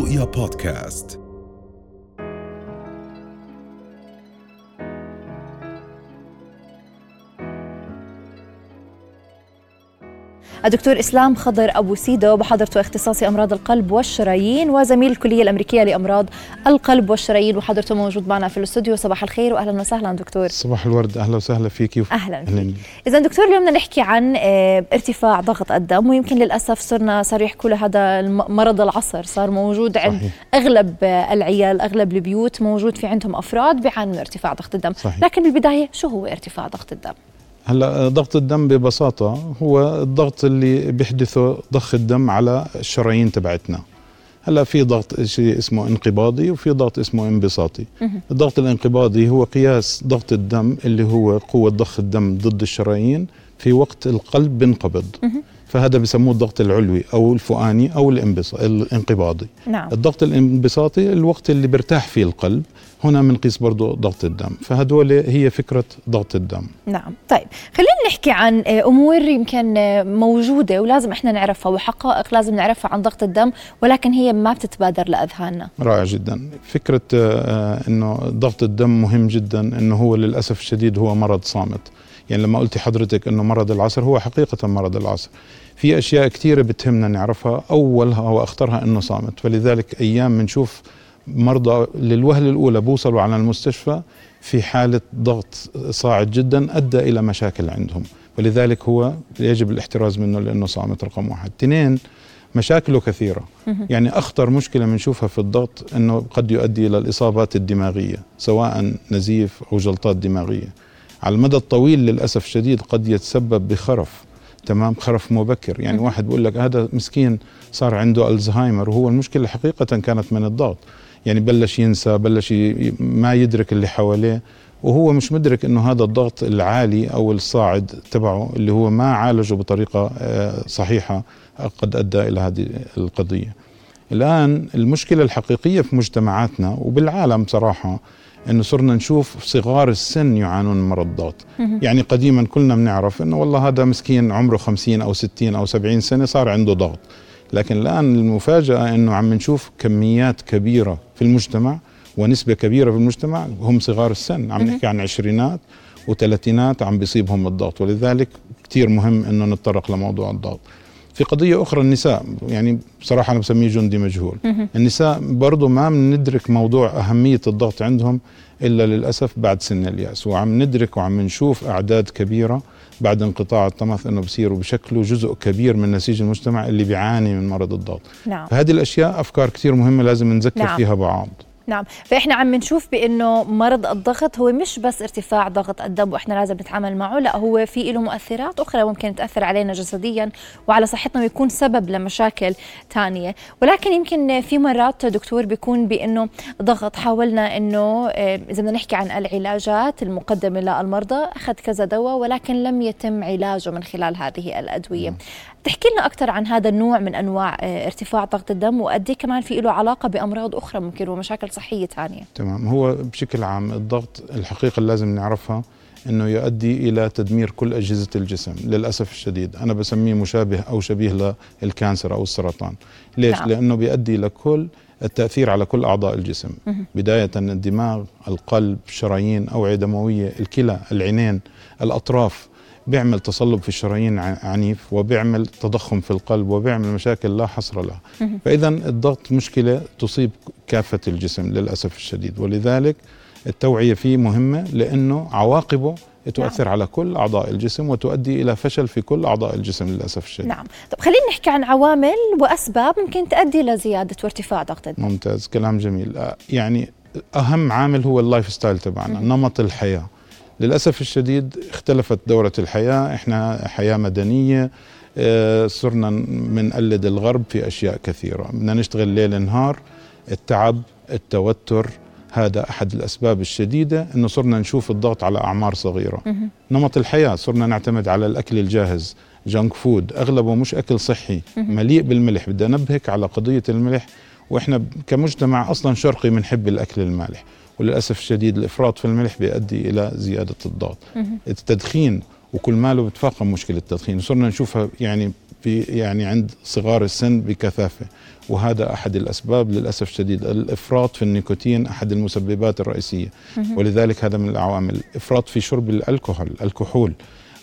رؤيا بودكاست. الدكتور إسلام خضر أبو سيدو بحضرته اختصاصي أمراض القلب والشرايين وزميل الكلية الأمريكية لأمراض القلب والشرايين وحضرته موجود معنا في الاستوديو صباح الخير واهلا وسهلا دكتور صباح الورد أهلا وسهلا فيكي أهلا فيك. اذا دكتور اليوم بدنا نحكي عن آه، ارتفاع ضغط الدم ويمكن للأسف صرنا صار يحكوا هذا مرض العصر صار موجود عند صحيح. أغلب العيال أغلب البيوت موجود في عندهم أفراد بيعانوا من ارتفاع ضغط الدم صحيح. لكن بالبداية شو هو ارتفاع ضغط الدم هلا ضغط الدم ببساطة هو الضغط اللي بيحدثه ضخ الدم على الشرايين تبعتنا. هلا في ضغط شيء اسمه انقباضي وفي ضغط اسمه انبساطي. الضغط الانقباضي هو قياس ضغط الدم اللي هو قوة ضخ الدم ضد الشرايين في وقت القلب بينقبض فهذا بسموه الضغط العلوي أو الفؤاني أو الانقباضي. نعم. الضغط الانبساطي الوقت اللي بيرتاح فيه القلب هنا بنقيس برضه ضغط الدم. فهدول هي فكرة ضغط الدم. نعم. طيب خلينا نحكي عن أمور يمكن موجودة ولازم إحنا نعرفها وحقائق لازم نعرفها عن ضغط الدم ولكن هي ما بتتبادر لأذهاننا. رائع جدا. فكرة آه، أنه ضغط الدم مهم جدا أنه هو للأسف الشديد هو مرض صامت. يعني لما قلتي حضرتك أنه مرض العصر هو حقيقة مرض العصر. في أشياء كثيرة بتهمنا نعرفها أولها وأخطرها أنه صامت. فلذلك أيام بنشوف مرضى للوهلة الأولى بوصلوا على المستشفى في حالة ضغط صاعد جدا أدى إلى مشاكل عندهم. ولذلك هو يجب الاحتراز منه لأنه صامت رقم واحد. اثنين مشاكله كثيرة. يعني أخطر مشكلة بنشوفها في الضغط أنه قد يؤدي إلى الإصابات الدماغية سواء نزيف أو جلطات دماغية. على المدى الطويل للأسف الشديد قد يتسبب بخرف تمام؟ خرف مبكر. يعني واحد بيقول لك هذا مسكين صار عنده ألزهايمر وهو المشكلة حقيقة كانت من الضغط. يعني بلش ينسى بلش ما يدرك اللي حواليه وهو مش مدرك إنه هذا الضغط العالي أو الصاعد تبعه اللي هو ما عالجه بطريقة آه، صحيحة قد أدى إلى هذه القضية. الآن المشكلة الحقيقية في مجتمعاتنا وبالعالم صراحة انه صرنا نشوف صغار السن يعانون من مرض الضغط. يعني قديما كلنا بنعرف إنه والله هذا مسكين عمره 50 أو 60 أو 70 سنة صار عنده ضغط. لكن الآن المفاجأة أنه عم نشوف كميات كبيرة في المجتمع ونسبة كبيرة في المجتمع هم صغار السن. عم نحكي عن عشرينات وثلاثينات عم بيصيبهم الضغط. ولذلك كثير مهم أنه نتطرق لموضوع الضغط. في قضية أخرى النساء يعني بصراحة أنا بسميه جندي مجهول النساء برضو ما بندرك موضوع أهمية الضغط عندهم إلا للأسف بعد سن اليأس وعم ندرك وعم نشوف أعداد كبيرة بعد انقطاع الطمث إنه بصيروا بشكله جزء كبير من نسيج المجتمع اللي بيعاني من مرض الضغط نعم. فهذه الأشياء أفكار كثير مهمة لازم نذكر نعم. فيها بعض نعم. فإحنا عم نشوف بأنه مرض الضغط هو مش بس ارتفاع ضغط الدم وإحنا لازم نتعامل معه لا هو في له مؤثرات أخرى ممكن تأثر علينا جسديا وعلى صحتنا ويكون سبب لمشاكل ثانية ولكن يمكن في مرات دكتور بيكون بأنه ضغط حاولنا أنه آه، إذا بدنا نحكي عن العلاجات المقدمة للمرضى أخذ كذا دواء ولكن لم يتم علاجه من خلال هذه الأدوية. تحكي لنا أكثر عن هذا النوع من أنواع آه، ارتفاع ضغط الدم وقد إيه كمان في له علاقة بأمراض أخرى ممكن ومشاكل صحية ثانية؟ تمام. هو بشكل عام الضغط الحقيقة اللي لازم نعرفها إنه يؤدي إلى تدمير كل أجهزة الجسم للأسف الشديد. أنا بسميه مشابه أو شبيه للكانسر أو السرطان. ليش؟ نعم. لأنه بيؤدي لكل التأثير على كل أعضاء الجسم. بداية الدماغ القلب الشرايين أوعية دموية الكلى العينين الأطراف. بيعمل تصلب في الشرايين عنيف وبيعمل تضخم في القلب وبيعمل مشاكل لا حصر لها فإذا الضغط مشكلة تصيب كافة الجسم للأسف الشديد ولذلك التوعية فيه مهمة لأنه عواقبه تؤثر نعم. على كل أعضاء الجسم وتؤدي إلى فشل في كل أعضاء الجسم للأسف الشديد. نعم، طب خلينا نحكي عن عوامل وأسباب ممكن تؤدي لزياده وارتفاع ضغط الدم. ممتاز، كلام جميل، يعني أهم عامل هو ال life style تبعنا، نمط الحياة. للأسف الشديد اختلفت دورة الحياة. إحنا حياة مدنية آه صرنا بنقلد الغرب في أشياء كثيرة. بدنا نشتغل ليل نهار. التعب التوتر هذا أحد الأسباب الشديدة أنه صرنا نشوف الضغط على أعمار صغيرة. نمط الحياة صرنا نعتمد على الأكل الجاهز junk food أغلبه مش أكل صحي مليء بالملح. بدي أنبهك على قضية الملح. وإحنا كمجتمع أصلا شرقي بنحب الأكل المالح. وللأسف الشديد الإفراط في الملح بيؤدي إلى زيادة الضغط. التدخين وكل ماله بتفاقم مشكلة التدخين. صرنا نشوفها يعني في يعني عند صغار السن بكثافة وهذا أحد الأسباب. للأسف الشديد الإفراط في النيكوتين أحد المسببات الرئيسية. ولذلك هذا من العوامل. الافراط في شرب الكحول الكحول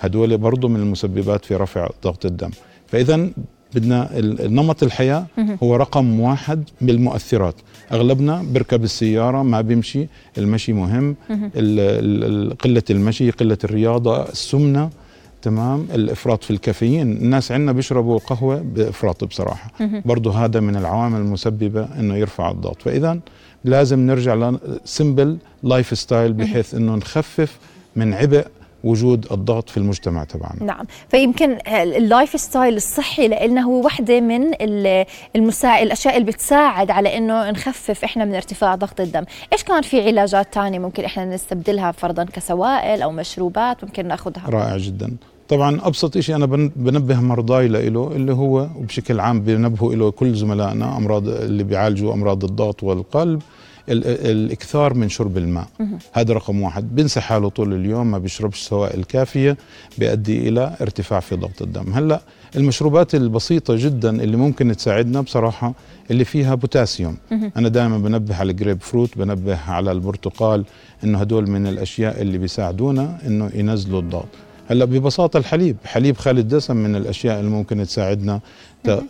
هدول برضه من المسببات في رفع ضغط الدم. فإذا بدنا نمط الحياة هو رقم واحد بالمؤثرات. أغلبنا بركب السيارة ما بيمشي المشي مهم. قلة المشي قلة الرياضة السمنة تمام؟ الإفراط في الكافيين. الناس عندنا بيشربوا قهوة بإفراط بصراحة. برضه هذا من العوامل المسببة إنه يرفع الضغط. فإذا لازم نرجع ل simple life style بحيث إنه نخفف من عبء وجود الضغط في المجتمع تبعنا. نعم. فيمكن ال life style الصحي لنا هو وحدة من المساعد الأشياء اللي بتساعد على إنه نخفف إحنا من ارتفاع ضغط الدم. إيش كان في علاجات ثانية ممكن إحنا نستبدلها فرضا كسوائل أو مشروبات ممكن نأخذها؟ رائع جدا. طبعا أبسط شيء أنا بنبه مرضاي له اللي هو وبشكل عام بنبهوا له كل زملائنا أمراض اللي بيعالجوا أمراض الضغط والقلب. الإكثار من شرب الماء. هذا رقم واحد. بنسى حاله طول اليوم ما بيشربش سوائل كافية بيؤدي إلى ارتفاع في ضغط الدم. هلأ المشروبات البسيطة جدا اللي ممكن تساعدنا بصراحة اللي فيها بوتاسيوم. أنا دائما بنبه على الجريب فروت بنبه على البرتقال إنه هدول من الأشياء اللي بيساعدونا إنه ينزلوا الضغط. هلأ ببساطة الحليب. حليب خالي الدسم من الأشياء اللي ممكن تساعدنا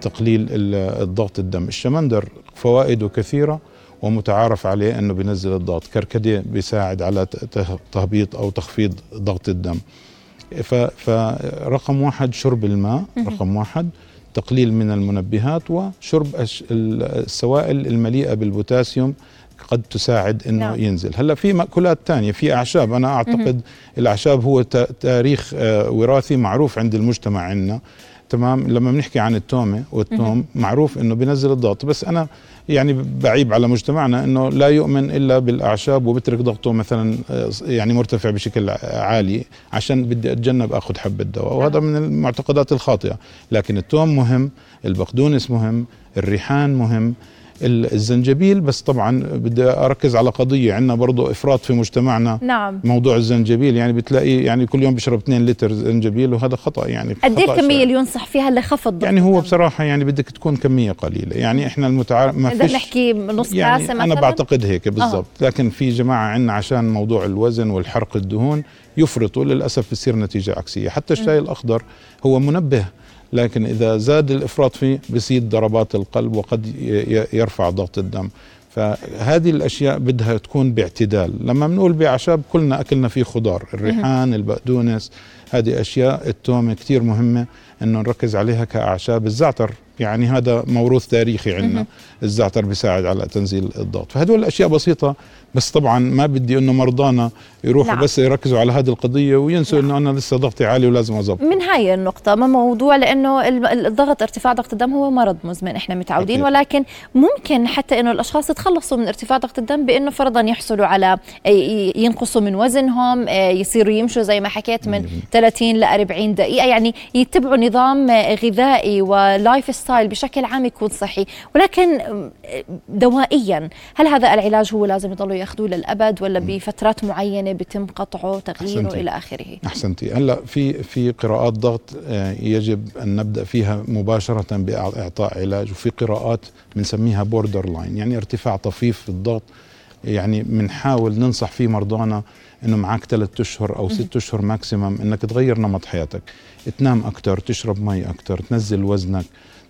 تقليل الضغط الدم. الشمندر فوائده كثيرة ومتعارف عليه إنه بينزل الضغط كركديه بيساعد على تهبيط أو تخفيض ضغط الدم. فرقم واحد شرب الماء رقم واحد تقليل من المنبهات وشرب السوائل المليئة بالبوتاسيوم قد تساعد إنه نعم. ينزل. هلأ في مأكولات تانية في أعشاب. أنا أعتقد الأعشاب هو تاريخ آه، وراثي معروف عند المجتمع عندنا. تمام؟ لما بنحكي عن التومة والتوم معروف إنه بينزل الضغط. بس أنا يعني بعيب على مجتمعنا إنه لا يؤمن إلا بالأعشاب وبترك ضغطه مثلا آه، يعني مرتفع بشكل عالي عشان بدي أتجنب آخذ حبه دواء وهذا من المعتقدات الخاطئة. لكن التوم مهم البقدونس مهم الريحان مهم. الزنجبيل بس طبعا بدي أركز على قضية. عندنا برضه إفراط في مجتمعنا. نعم. موضوع الزنجبيل يعني بتلاقي يعني كل يوم بيشرب 2 لتر زنجبيل وهذا خطأ يعني قد إيه الكميه اللي ينصح فيها لخفض يعني هو بصراحة يعني بدك تكون كمية قليلة. يعني إحنا المتعارف ما فيش نحكي نص يعني كاسه مثلا؟ أنا بعتقد هيك بالضبط. آه. لكن في جماعة عندنا عشان موضوع الوزن والحرق الدهون يفرطوا للأسف بتصير نتيجة عكسية. حتى الشاي الأخضر هو منبه لكن إذا زاد الإفراط فيه بيزيد ضربات القلب وقد يرفع ضغط الدم. فهذه الأشياء بدها تكون باعتدال. لما بنقول باعشاب كلنا أكلنا فيه خضار الريحان البقدونس. هذه أشياء التومه كثير مهمة إنه نركز عليها كأعشاب. الزعتر يعني هذا موروث تاريخي عندنا. الزعتر بيساعد على تنزيل الضغط. فهدول الأشياء بسيطة بس طبعا ما بدي إنه مرضانا يروحوا. بس يركزوا على هذه القضية وينسوا. إنه أنا لسه ضغطي عالي ولازم اضبط من هاي النقطة ما موضوع لأنه الضغط ارتفاع ضغط الدم هو مرض مزمن إحنا متعودين. أكيد. ولكن ممكن حتى إنه الأشخاص يتخلصوا من ارتفاع ضغط الدم بإنه فرضا يحصلوا على ينقصوا من وزنهم يصيروا يمشوا زي ما حكيت من 30 ل 40 دقيقة. يعني يتبعوا نظام غذائي و life style بشكل عام يكون صحي. ولكن دوائيا هل هذا العلاج هو لازم يضلوا يأخذوه للأبد ولا بفترات معينة بيتم قطعه تغييره أحسنتي. إلى آخره؟ أحسنتي. هلأ في في قراءات ضغط آه، يجب أن نبدأ فيها مباشرة بإعطاء علاج وفي قراءات بنسميها borderline يعني ارتفاع طفيف في الضغط. يعني بنحاول ننصح فيه مرضانا إنه معك ثلاث أشهر أو ست أشهر maximum إنك تغير نمط حياتك. تنام أكثر تشرب مي أكثر تنزل وزنك.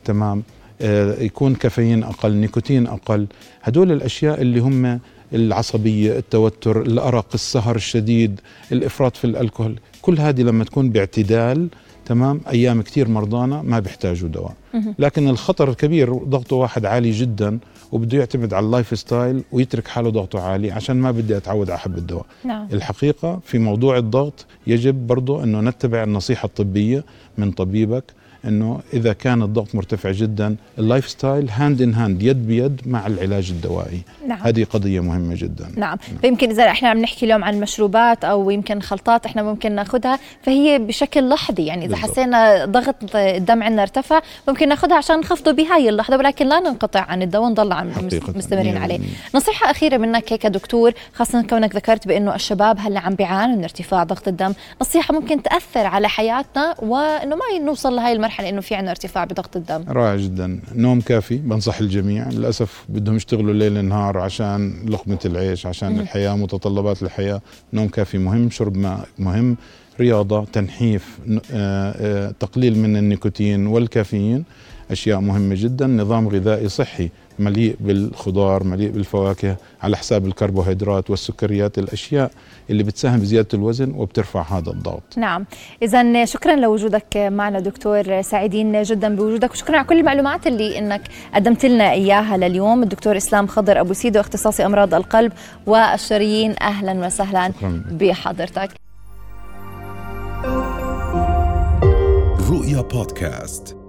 تمام؟ آه يكون كافيين أقل نيكوتين أقل. هدول الأشياء اللي هم العصبية التوتر الأرق السهر الشديد الإفراط في الكحول كل هذه لما تكون باعتدال تمام؟ أيام كثير مرضانا ما بيحتاجوا دواء. لكن الخطر الكبير ضغطه واحد عالي جدا وبده يعتمد على life style ويترك حاله ضغطه عالي عشان ما بدي أتعود على حب الدواء نعم. الحقيقة في موضوع الضغط يجب برضه إنه نتبع النصيحة الطبية من طبيبك إنه إذا كان الضغط مرتفع جدا ال life style hand in hand يد بيد مع العلاج الدوائي نعم. هذه قضية مهمة جدا نعم. نعم فيمكن إذا إحنا عم نحكي اليوم عن مشروبات أو يمكن خلطات إحنا ممكن ناخذها فهي بشكل لحظي يعني إذا بالضبط. حسينا ضغط الدم عندنا ارتفع ممكن ناخذها عشان نخفضه بهاي اللحظة ولكن لا ننقطع عن الدواء ونضل عم مستمرين عليه نصيحة أخيرة منك هيك دكتور خاصة كونك ذكرت بأنه الشباب هلأ عم بيعانوا من ارتفاع ضغط الدم نصيحة ممكن تأثر على حياتنا وإنه ما نوصل لهي المرحلة إنه في عندنا ارتفاع بضغط الدم. رائع جدا. نوم كافي بنصح الجميع. للأسف بدهم يشتغلوا ليل نهار عشان لقمة العيش عشان م. الحياة متطلبات الحياة. نوم كافي مهم شرب ماء مهم. رياضة تنحيف آه، آه، تقليل من النيكوتين والكافيين أشياء مهمة جدا. نظام غذائي صحي. مليء بالخضار مليء بالفواكه على حساب الكربوهيدرات والسكريات الأشياء اللي بتساهم بزياده الوزن وبترفع هذا الضغط. نعم. اذا شكرا لوجودك معنا دكتور سعيدين جدا بوجودك وشكرا على كل المعلومات اللي إنك قدمت لنا إياها لليوم. الدكتور إسلام خضر أبو سيدو اختصاصي أمراض القلب والشرايين أهلا وسهلا بحضرتك. رؤيا بودكاست.